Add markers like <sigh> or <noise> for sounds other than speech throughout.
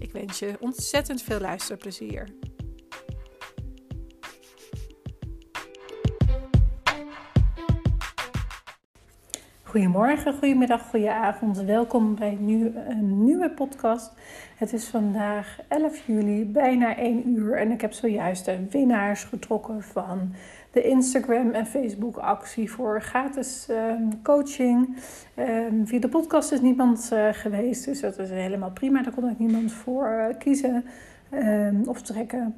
Ik wens je ontzettend veel luisterplezier. Goedemorgen, goedemiddag, goedenavond. Welkom bij nu een nieuwe podcast. Het is vandaag 11 juli, bijna 1 uur. En ik heb zojuist de winnaars getrokken van de Instagram en Facebook actie voor gratis ehm, coaching. Um, via de podcast is niemand uh, geweest, dus dat is helemaal prima. Daar kon ik niemand voor uh, kiezen um, of trekken.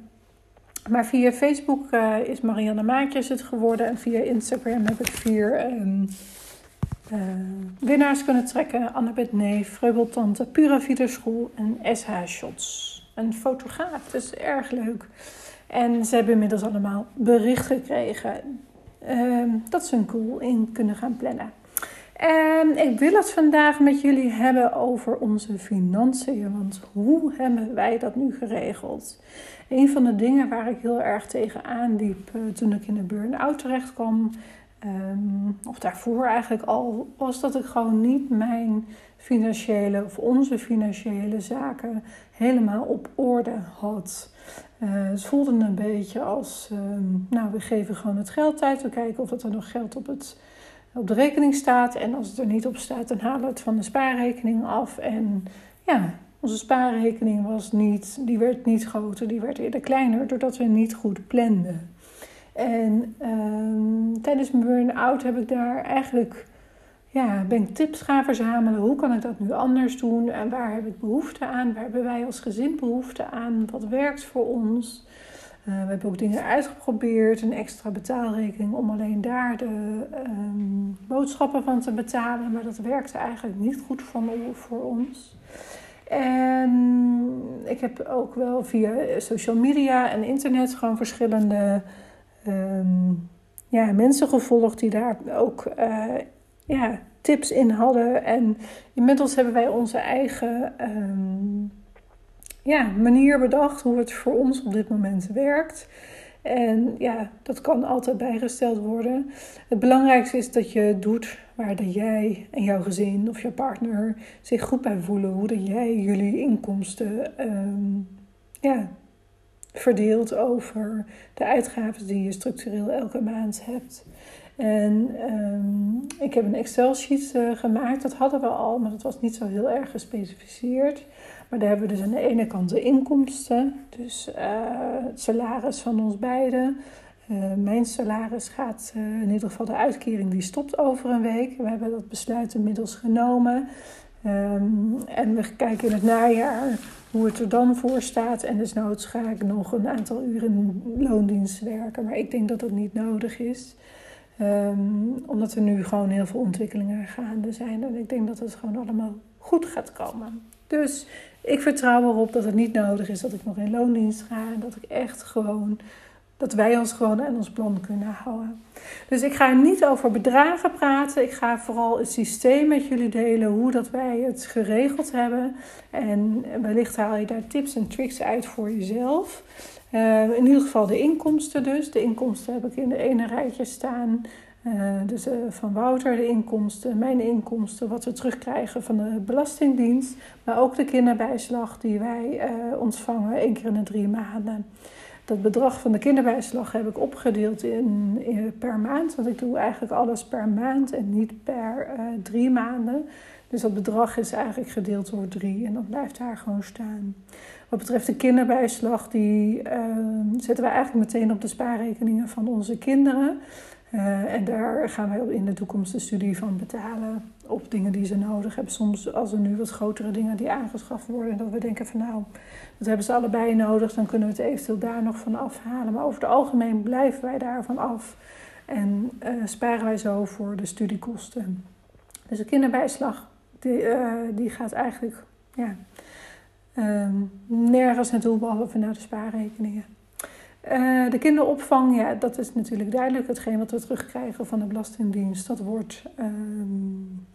Maar via Facebook uh, is Marianne Maatjes het geworden. En via Instagram heb ik vier winnaars kunnen trekken. Annabeth Neef, Vreubeltante, Pura School en SH Shots. Een fotograaf, dus erg leuk. En ze hebben inmiddels allemaal bericht gekregen uh, dat ze een cool in kunnen gaan plannen. En ik wil het vandaag met jullie hebben over onze financiën. Want hoe hebben wij dat nu geregeld? Een van de dingen waar ik heel erg tegenaan liep uh, toen ik in de burn-out terecht kwam, um, of daarvoor eigenlijk al, was dat ik gewoon niet mijn financiële of onze financiële zaken helemaal op orde had. Uh, het voelde een beetje als, uh, nou we geven gewoon het geld uit, we kijken of er nog geld op, het, op de rekening staat. En als het er niet op staat, dan halen we het van de spaarrekening af. En ja, onze spaarrekening was niet, die werd niet groter, die werd eerder kleiner, doordat we niet goed planden. En uh, tijdens mijn burn-out heb ik daar eigenlijk ja, ben tips gaan verzamelen. Hoe kan ik dat nu anders doen? En waar heb ik behoefte aan? Waar hebben wij als gezin behoefte aan? Wat werkt voor ons? Uh, we hebben ook dingen uitgeprobeerd. Een extra betaalrekening om alleen daar de um, boodschappen van te betalen. Maar dat werkte eigenlijk niet goed voor, voor ons. En ik heb ook wel via social media en internet gewoon verschillende um, ja, mensen gevolgd die daar ook uh, ja, tips in hadden. En inmiddels hebben wij onze eigen um, ja, manier bedacht hoe het voor ons op dit moment werkt. En ja, dat kan altijd bijgesteld worden. Het belangrijkste is dat je doet waar jij en jouw gezin of je partner zich goed bij voelen. Hoe dat jij jullie inkomsten um, ja, verdeelt over de uitgaven die je structureel elke maand hebt. En um, ik heb een Excel-sheet uh, gemaakt. Dat hadden we al, maar dat was niet zo heel erg gespecificeerd. Maar daar hebben we dus aan de ene kant de inkomsten, dus uh, het salaris van ons beiden. Uh, mijn salaris gaat, in ieder geval de uitkering, die stopt over een week. We hebben dat besluit inmiddels genomen. Um, en we kijken in het najaar hoe het er dan voor staat. En desnoods ga ik nog een aantal uren loondienst werken. Maar ik denk dat dat niet nodig is. Um, omdat er nu gewoon heel veel ontwikkelingen gaande zijn. En ik denk dat het gewoon allemaal goed gaat komen. Dus ik vertrouw erop dat het niet nodig is dat ik nog in loondienst ga. En dat ik echt gewoon dat wij ons gewoon aan ons plan kunnen houden. Dus ik ga niet over bedragen praten. Ik ga vooral het systeem met jullie delen, hoe dat wij het geregeld hebben. En wellicht haal je daar tips en tricks uit voor jezelf. Uh, in ieder geval de inkomsten dus. De inkomsten heb ik in de ene rijtje staan. Uh, dus uh, van Wouter de inkomsten, mijn inkomsten, wat we terugkrijgen van de Belastingdienst. Maar ook de kinderbijslag die wij ontvangen één keer in de drie maanden. Dat bedrag van de kinderbijslag heb ik opgedeeld in, in, per maand. Want ik doe eigenlijk alles per maand en niet per drie maanden. Dus dat bedrag is eigenlijk gedeeld door drie en dat blijft daar gewoon staan. Wat betreft de kinderbijslag, die uh, zetten we eigenlijk meteen op de spaarrekeningen van onze kinderen. Uh, en daar gaan wij in de toekomst de studie van betalen op dingen die ze nodig hebben. Soms als er nu wat grotere dingen die aangeschaft worden, dat we denken van nou, dat hebben ze allebei nodig, dan kunnen we het eventueel daar nog van afhalen. Maar over het algemeen blijven wij daarvan af en uh, sparen wij zo voor de studiekosten. Dus de kinderbijslag, die, uh, die gaat eigenlijk, ja, ehm, nergens naartoe behalve naar de spaarrekeningen. Uh, de kinderopvang, ja, dat is natuurlijk duidelijk. Hetgeen wat we terugkrijgen van de Belastingdienst, dat wordt, um,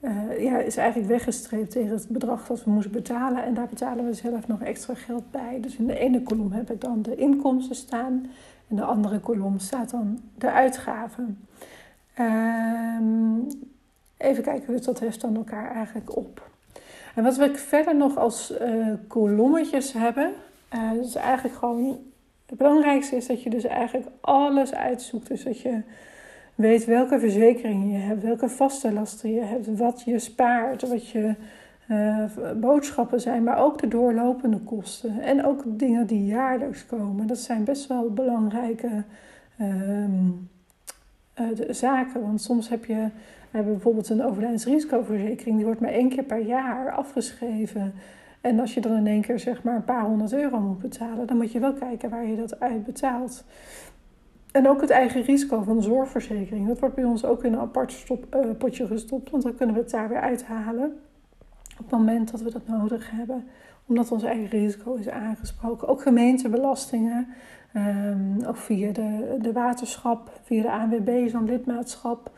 uh, ja, is eigenlijk weggestreept tegen het bedrag dat we moesten betalen. En daar betalen we zelf nog extra geld bij. Dus in de ene kolom heb ik dan de inkomsten staan. In de andere kolom staat dan de uitgaven. Um, even kijken, dus dat heeft dan elkaar eigenlijk op. En wat we verder nog als uh, kolommetjes hebben, uh, is eigenlijk gewoon het belangrijkste is dat je dus eigenlijk alles uitzoekt. Dus dat je weet welke verzekeringen je hebt, welke vaste lasten je hebt, wat je spaart, wat je uh, boodschappen zijn, maar ook de doorlopende kosten. En ook dingen die jaarlijks komen. Dat zijn best wel belangrijke um, uh, zaken. Want soms heb je, hebben bijvoorbeeld een overlijdensrisicoverzekering, die wordt maar één keer per jaar afgeschreven. En als je dan in één keer zeg maar een paar honderd euro moet betalen, dan moet je wel kijken waar je dat uit betaalt. En ook het eigen risico van de zorgverzekering. Dat wordt bij ons ook in een apart stop, uh, potje gestopt, want dan kunnen we het daar weer uithalen op het moment dat we dat nodig hebben, omdat ons eigen risico is aangesproken. Ook gemeentebelastingen, ook via de, de waterschap, via de ANWB, zo'n lidmaatschap.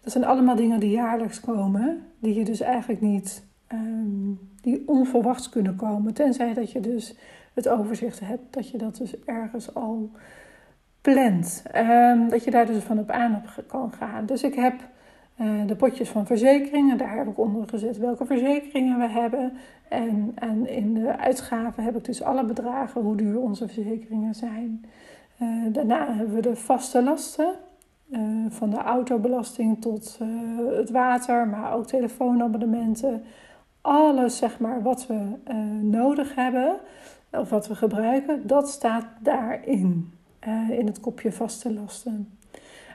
Dat zijn allemaal dingen die jaarlijks komen, die je dus eigenlijk niet um, die onverwachts kunnen komen. Tenzij dat je dus het overzicht hebt, dat je dat dus ergens al plant. Um, dat je daar dus van op aan op kan gaan. Dus ik heb uh, de potjes van verzekeringen, daar heb ik onder gezet welke verzekeringen we hebben. En, en in de uitgaven heb ik dus alle bedragen, hoe duur onze verzekeringen zijn. Uh, daarna hebben we de vaste lasten. Uh, van de autobelasting tot het water, maar ook telefoonabonnementen, alles zeg maar, wat we nodig hebben of wat we gebruiken, dat staat daarin. In het kopje vaste lasten.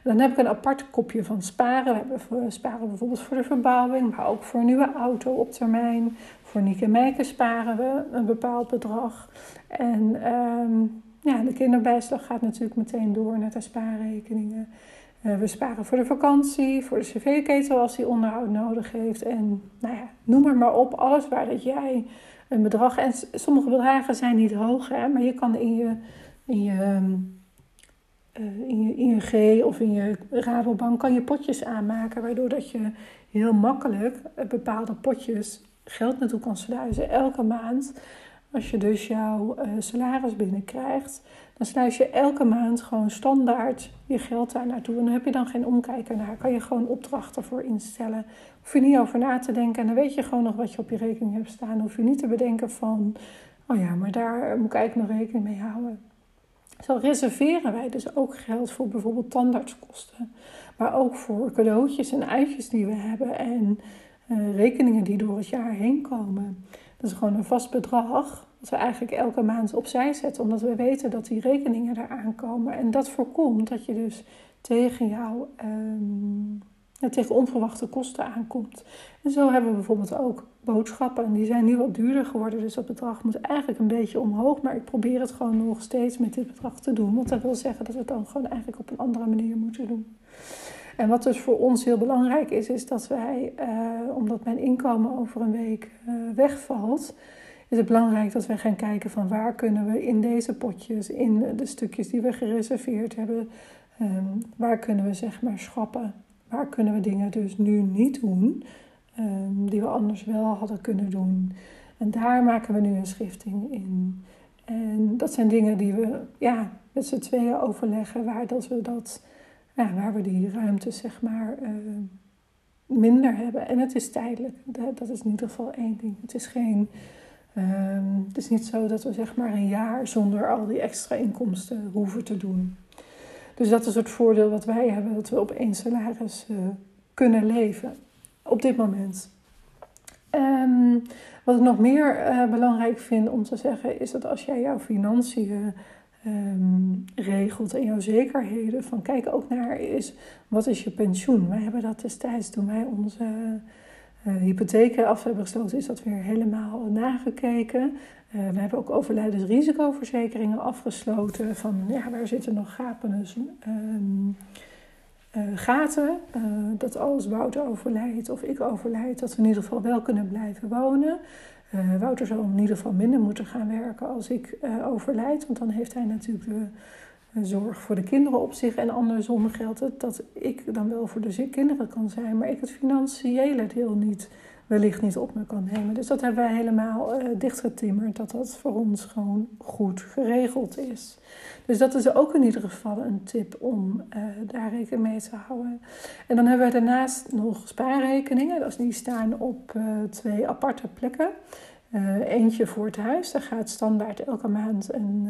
Dan heb ik een apart kopje van sparen. We, hebben, sparen bijvoorbeeld voor de verbouwing, maar ook voor een nieuwe auto op termijn. Voor Nieke en Meike sparen we een bepaald bedrag. En um, ja, de kinderbijslag gaat natuurlijk meteen door naar de spaarrekeningen. Uh, we sparen voor de vakantie, voor de cv-ketel als die onderhoud nodig heeft. En nou ja, noem maar maar op, alles waar dat jij een bedrag... En sommige bedragen zijn niet hoog, hè, maar je kan in je, in je, uh, in je ING of in je Rabobank kan je potjes aanmaken. Waardoor dat je heel makkelijk bepaalde potjes geld naartoe kan sluizen elke maand. Als je dus jouw uh, salaris binnenkrijgt, dan sluis je elke maand gewoon standaard je geld daar naartoe. En dan heb je dan geen omkijken naar. Kan je gewoon opdrachten voor instellen. Hoef je niet over na te denken. En dan weet je gewoon nog wat je op je rekening hebt staan. Hoef je niet te bedenken van, oh ja, maar daar moet ik eigenlijk nog rekening mee houden. Zo reserveren wij dus ook geld voor bijvoorbeeld tandartskosten. Maar ook voor cadeautjes en uitjes die we hebben. En uh, rekeningen die door het jaar heen komen. Dat is gewoon een vast bedrag dat we eigenlijk elke maand opzij zetten, omdat we weten dat die rekeningen eraan komen. En dat voorkomt dat je dus tegen jou, um, tegen onverwachte kosten aankomt. En zo hebben we bijvoorbeeld ook boodschappen. En die zijn nu wat duurder geworden, dus dat bedrag moet eigenlijk een beetje omhoog. Maar ik probeer het gewoon nog steeds met dit bedrag te doen. Want dat wil zeggen dat we het dan gewoon eigenlijk op een andere manier moeten doen. En wat dus voor ons heel belangrijk is, is dat wij, uh, omdat mijn inkomen over een week uh, wegvalt, is het belangrijk dat we gaan kijken van waar kunnen we in deze potjes, in de stukjes die we gereserveerd hebben, um, waar kunnen we zeg maar schrappen. Waar kunnen we dingen dus nu niet doen, um, die we anders wel hadden kunnen doen. En daar maken we nu een schifting in. En dat zijn dingen die we ja, met z'n tweeën overleggen, waar, dat we dat, ja, waar we die ruimte zeg maar uh, minder hebben. En het is tijdelijk. Dat, is in ieder geval één ding. Het is geen Um, het is niet zo dat we zeg maar een jaar zonder al die extra inkomsten hoeven te doen. Dus dat is het voordeel wat wij hebben, dat we op één salaris uh, kunnen leven op dit moment. Um, wat ik nog meer uh, belangrijk vind om te zeggen, is dat als jij jouw financiën um, regelt en jouw zekerheden, van kijk ook naar is wat is je pensioen. Wij hebben dat destijds toen wij onze hypotheken af hebben gesloten, is dat weer helemaal nagekeken. Uh, we hebben ook overlijdensrisicoverzekeringen afgesloten. Van ja, waar zitten nog gapende um, uh, gaten? dat als Wouter overlijdt of ik overlijd, dat we in ieder geval wel kunnen blijven wonen. Wouter zal in ieder geval minder moeten gaan werken als ik overlijd. Want dan heeft hij natuurlijk de zorg voor de kinderen op zich. En andersom geldt het dat ik dan wel voor de kinderen kan zijn, maar ik het financiële deel niet, wellicht niet op me kan nemen. Dus dat hebben wij helemaal uh, dichtgetimmerd, dat dat voor ons gewoon goed geregeld is. Dus dat is ook in ieder geval een tip om uh, daar rekening mee te houden. En dan hebben we daarnaast nog spaarrekeningen. Die staan op uh, twee aparte plekken. eentje voor het huis, daar gaat standaard elke maand een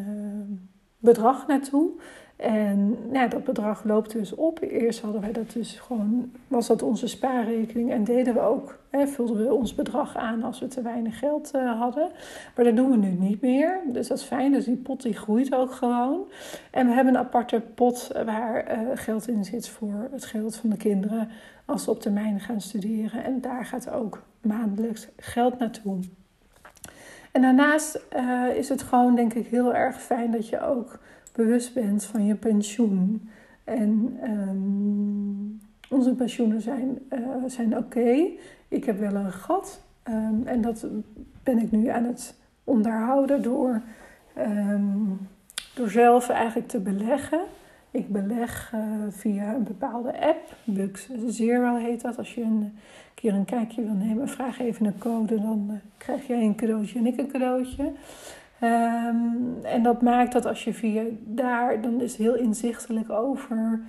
bedrag naartoe. En ja, dat bedrag loopt dus op. Eerst hadden wij dat dus gewoon, was dat onze spaarrekening en deden we ook, hè, vulden we ons bedrag aan als we te weinig geld uh, hadden. Maar dat doen we nu niet meer. Dus dat is fijn. Dus die pot die groeit ook gewoon. En we hebben een aparte pot waar uh, geld in zit voor het geld van de kinderen als ze op termijn gaan studeren. En daar gaat ook maandelijks geld naartoe. En daarnaast uh, is het gewoon, denk ik, heel erg fijn dat je ook bewust bent van je pensioen. En um, onze pensioenen zijn, uh, zijn oké. Ik heb wel een gat. Um, en dat ben ik nu aan het onderhouden door, um, door zelf eigenlijk te beleggen. Ik beleg uh, via een bepaalde app, Bux Zero heet dat. Als je een keer een kijkje wil nemen, vraag even een code, dan uh, krijg jij een cadeautje en ik een cadeautje. Um, en dat maakt dat als je via daar, dan is het heel inzichtelijk over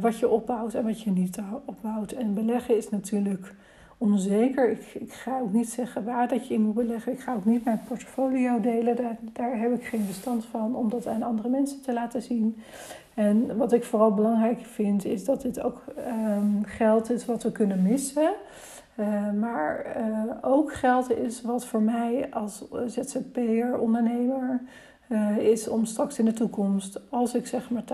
wat je opbouwt en wat je niet opbouwt. En beleggen is natuurlijk onzeker. Ik, ik, ga ook niet zeggen waar dat je in moet beleggen. Ik ga ook niet mijn portfolio delen. Daar, daar heb ik geen verstand van om dat aan andere mensen te laten zien. En wat ik vooral belangrijk vind, is dat dit ook um, geld is wat we kunnen missen. Uh, maar uh, ook geld is wat voor mij als ZZP'er, ondernemer, uh, is om straks in de toekomst, als ik zeg maar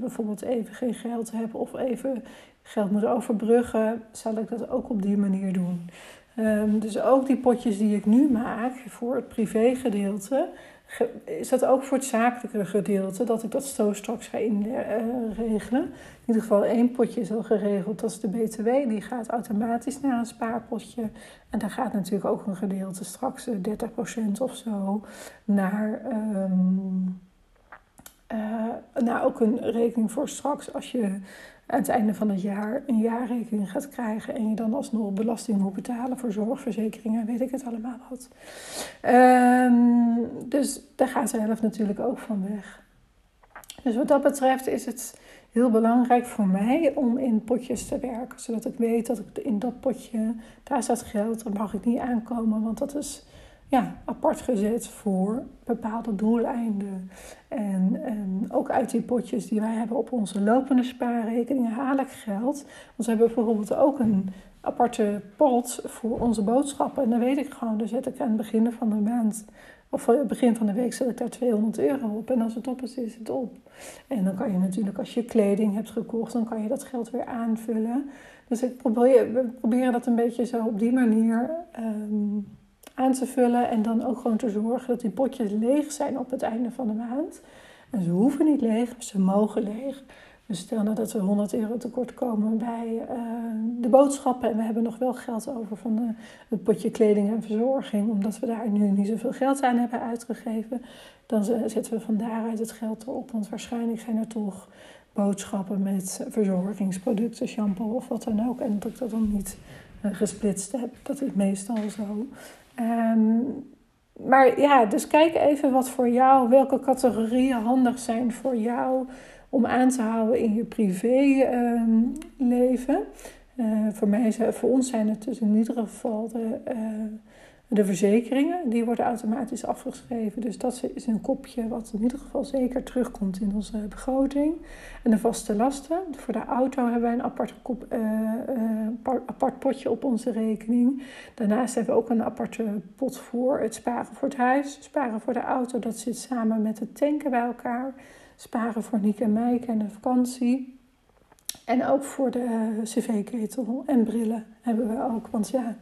bijvoorbeeld even geen geld heb of even geld moet overbruggen, zal ik dat ook op die manier doen. Um, dus ook die potjes die ik nu maak voor het privégedeelte, is dat ook voor het zakelijke gedeelte, dat ik dat zo straks ga inregelen. In ieder geval één potje is al geregeld, dat is de BTW. Die gaat automatisch naar een spaarpotje. En daar gaat natuurlijk ook een gedeelte, straks 30% of zo, naar, um, naar ook een rekening voor straks als je aan het einde van het jaar een jaarrekening gaat krijgen en je dan alsnog belasting moet betalen voor zorgverzekeringen, weet ik het allemaal wat. Um, dus daar gaat de helft natuurlijk ook van weg. Dus wat dat betreft is het heel belangrijk voor mij om in potjes te werken, zodat ik weet dat ik in dat potje, daar staat geld, daar mag ik niet aankomen, want dat is ja, apart gezet voor bepaalde doeleinden. En, en, ook uit die potjes die wij hebben op onze lopende spaarrekeningen haal ik geld. Want we hebben bijvoorbeeld ook een aparte pot voor onze boodschappen. En dan weet ik gewoon, daar zet ik aan het begin van de maand, of het begin van de week zet ik daar 200 euro op. En als het op is, is het op. En dan kan je natuurlijk, als je kleding hebt gekocht, dan kan je dat geld weer aanvullen. Dus ik probeer, we proberen dat een beetje zo op die manier um, aan te vullen. En dan ook gewoon te zorgen dat die potjes leeg zijn op het einde van de maand. En ze hoeven niet leeg, ze mogen leeg. Dus stel nou dat we 100 euro tekort komen bij uh, de boodschappen en we hebben nog wel geld over van de, het potje kleding en verzorging, omdat we daar nu niet zoveel geld aan hebben uitgegeven, dan zetten we van daaruit het geld erop. Want waarschijnlijk zijn er toch boodschappen met verzorgingsproducten, shampoo of wat dan ook. En dat ik dat dan niet gesplitst heb, dat is meestal zo. Um, maar ja, dus kijk even wat voor jou, welke categorieën handig zijn voor jou om aan te houden in je privéleven. Um, uh, voor, mij, voor ons zijn het dus in ieder geval de, uh, de verzekeringen, die worden automatisch afgeschreven. Dus dat is een kopje wat in ieder geval zeker terugkomt in onze begroting. En de vaste lasten. Voor de auto hebben wij een apart, kop, uh, uh, apart potje op onze rekening. Daarnaast hebben we ook een aparte pot voor het sparen voor het huis. Sparen voor de auto, dat zit samen met het tanken bij elkaar. Sparen voor Nick en Meike en de vakantie. En ook voor de cv-ketel en brillen hebben we ook. Want ja,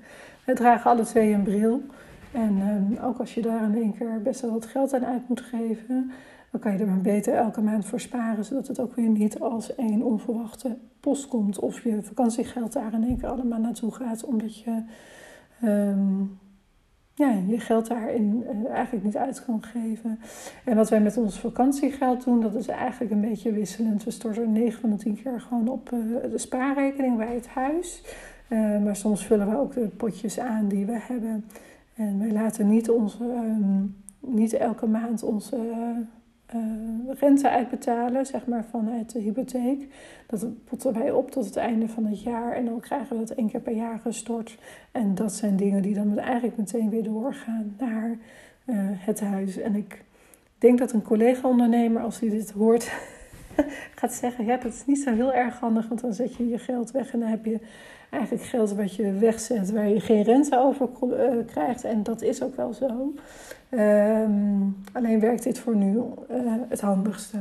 we dragen alle twee een bril. En um, ook als je daar in één keer best wel wat geld aan uit moet geven, dan kan je er maar beter elke maand voor sparen, zodat het ook weer niet als één onverwachte post komt. Of je vakantiegeld daar in één keer allemaal naartoe gaat, omdat je um, ja, je geld daarin uh, eigenlijk niet uit kan geven. En wat wij met ons vakantiegeld doen, dat is eigenlijk een beetje wisselend. We storten 9 van de 10 keer gewoon op uh, de spaarrekening bij het huis. Uh, maar soms vullen we ook de potjes aan die we hebben. En wij laten niet, onze, um, niet elke maand onze uh, rente uitbetalen, zeg maar vanuit de hypotheek. Dat potten wij op tot het einde van het jaar en dan krijgen we dat één keer per jaar gestort. En dat zijn dingen die dan eigenlijk meteen weer doorgaan naar het huis. En ik denk dat een collega-ondernemer, als hij dit hoort, <laughs> gaat zeggen: Ja, dat is niet zo heel erg handig, want dan zet je je geld weg en dan heb je eigenlijk geld wat je wegzet waar je geen rente over uh, krijgt. En dat is ook wel zo. Um, alleen werkt dit voor nu uh, het handigste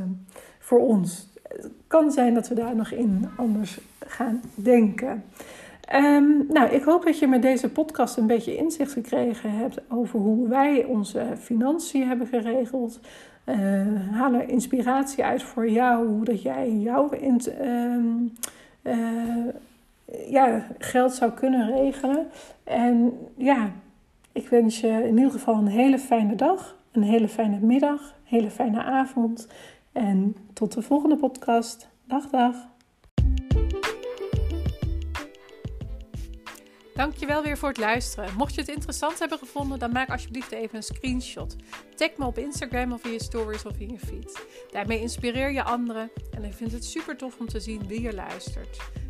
voor ons. Het kan zijn dat we daar nog in anders gaan denken. Um, nou, ik hoop dat je met deze podcast een beetje inzicht gekregen hebt over hoe wij onze financiën hebben geregeld. Uh, inspiratie uit voor jou, hoe dat jij jouw uh, ja, geld zou kunnen regelen. En ja, ik wens je in ieder geval een hele fijne dag, een hele fijne middag, een hele fijne avond. En tot de volgende podcast. Dag, dag. Dankjewel weer voor het luisteren. Mocht je het interessant hebben gevonden, dan maak alsjeblieft even een screenshot. Tag me op Instagram of in je stories of in je feed. Daarmee inspireer je anderen en ik vind het super tof om te zien wie er luistert.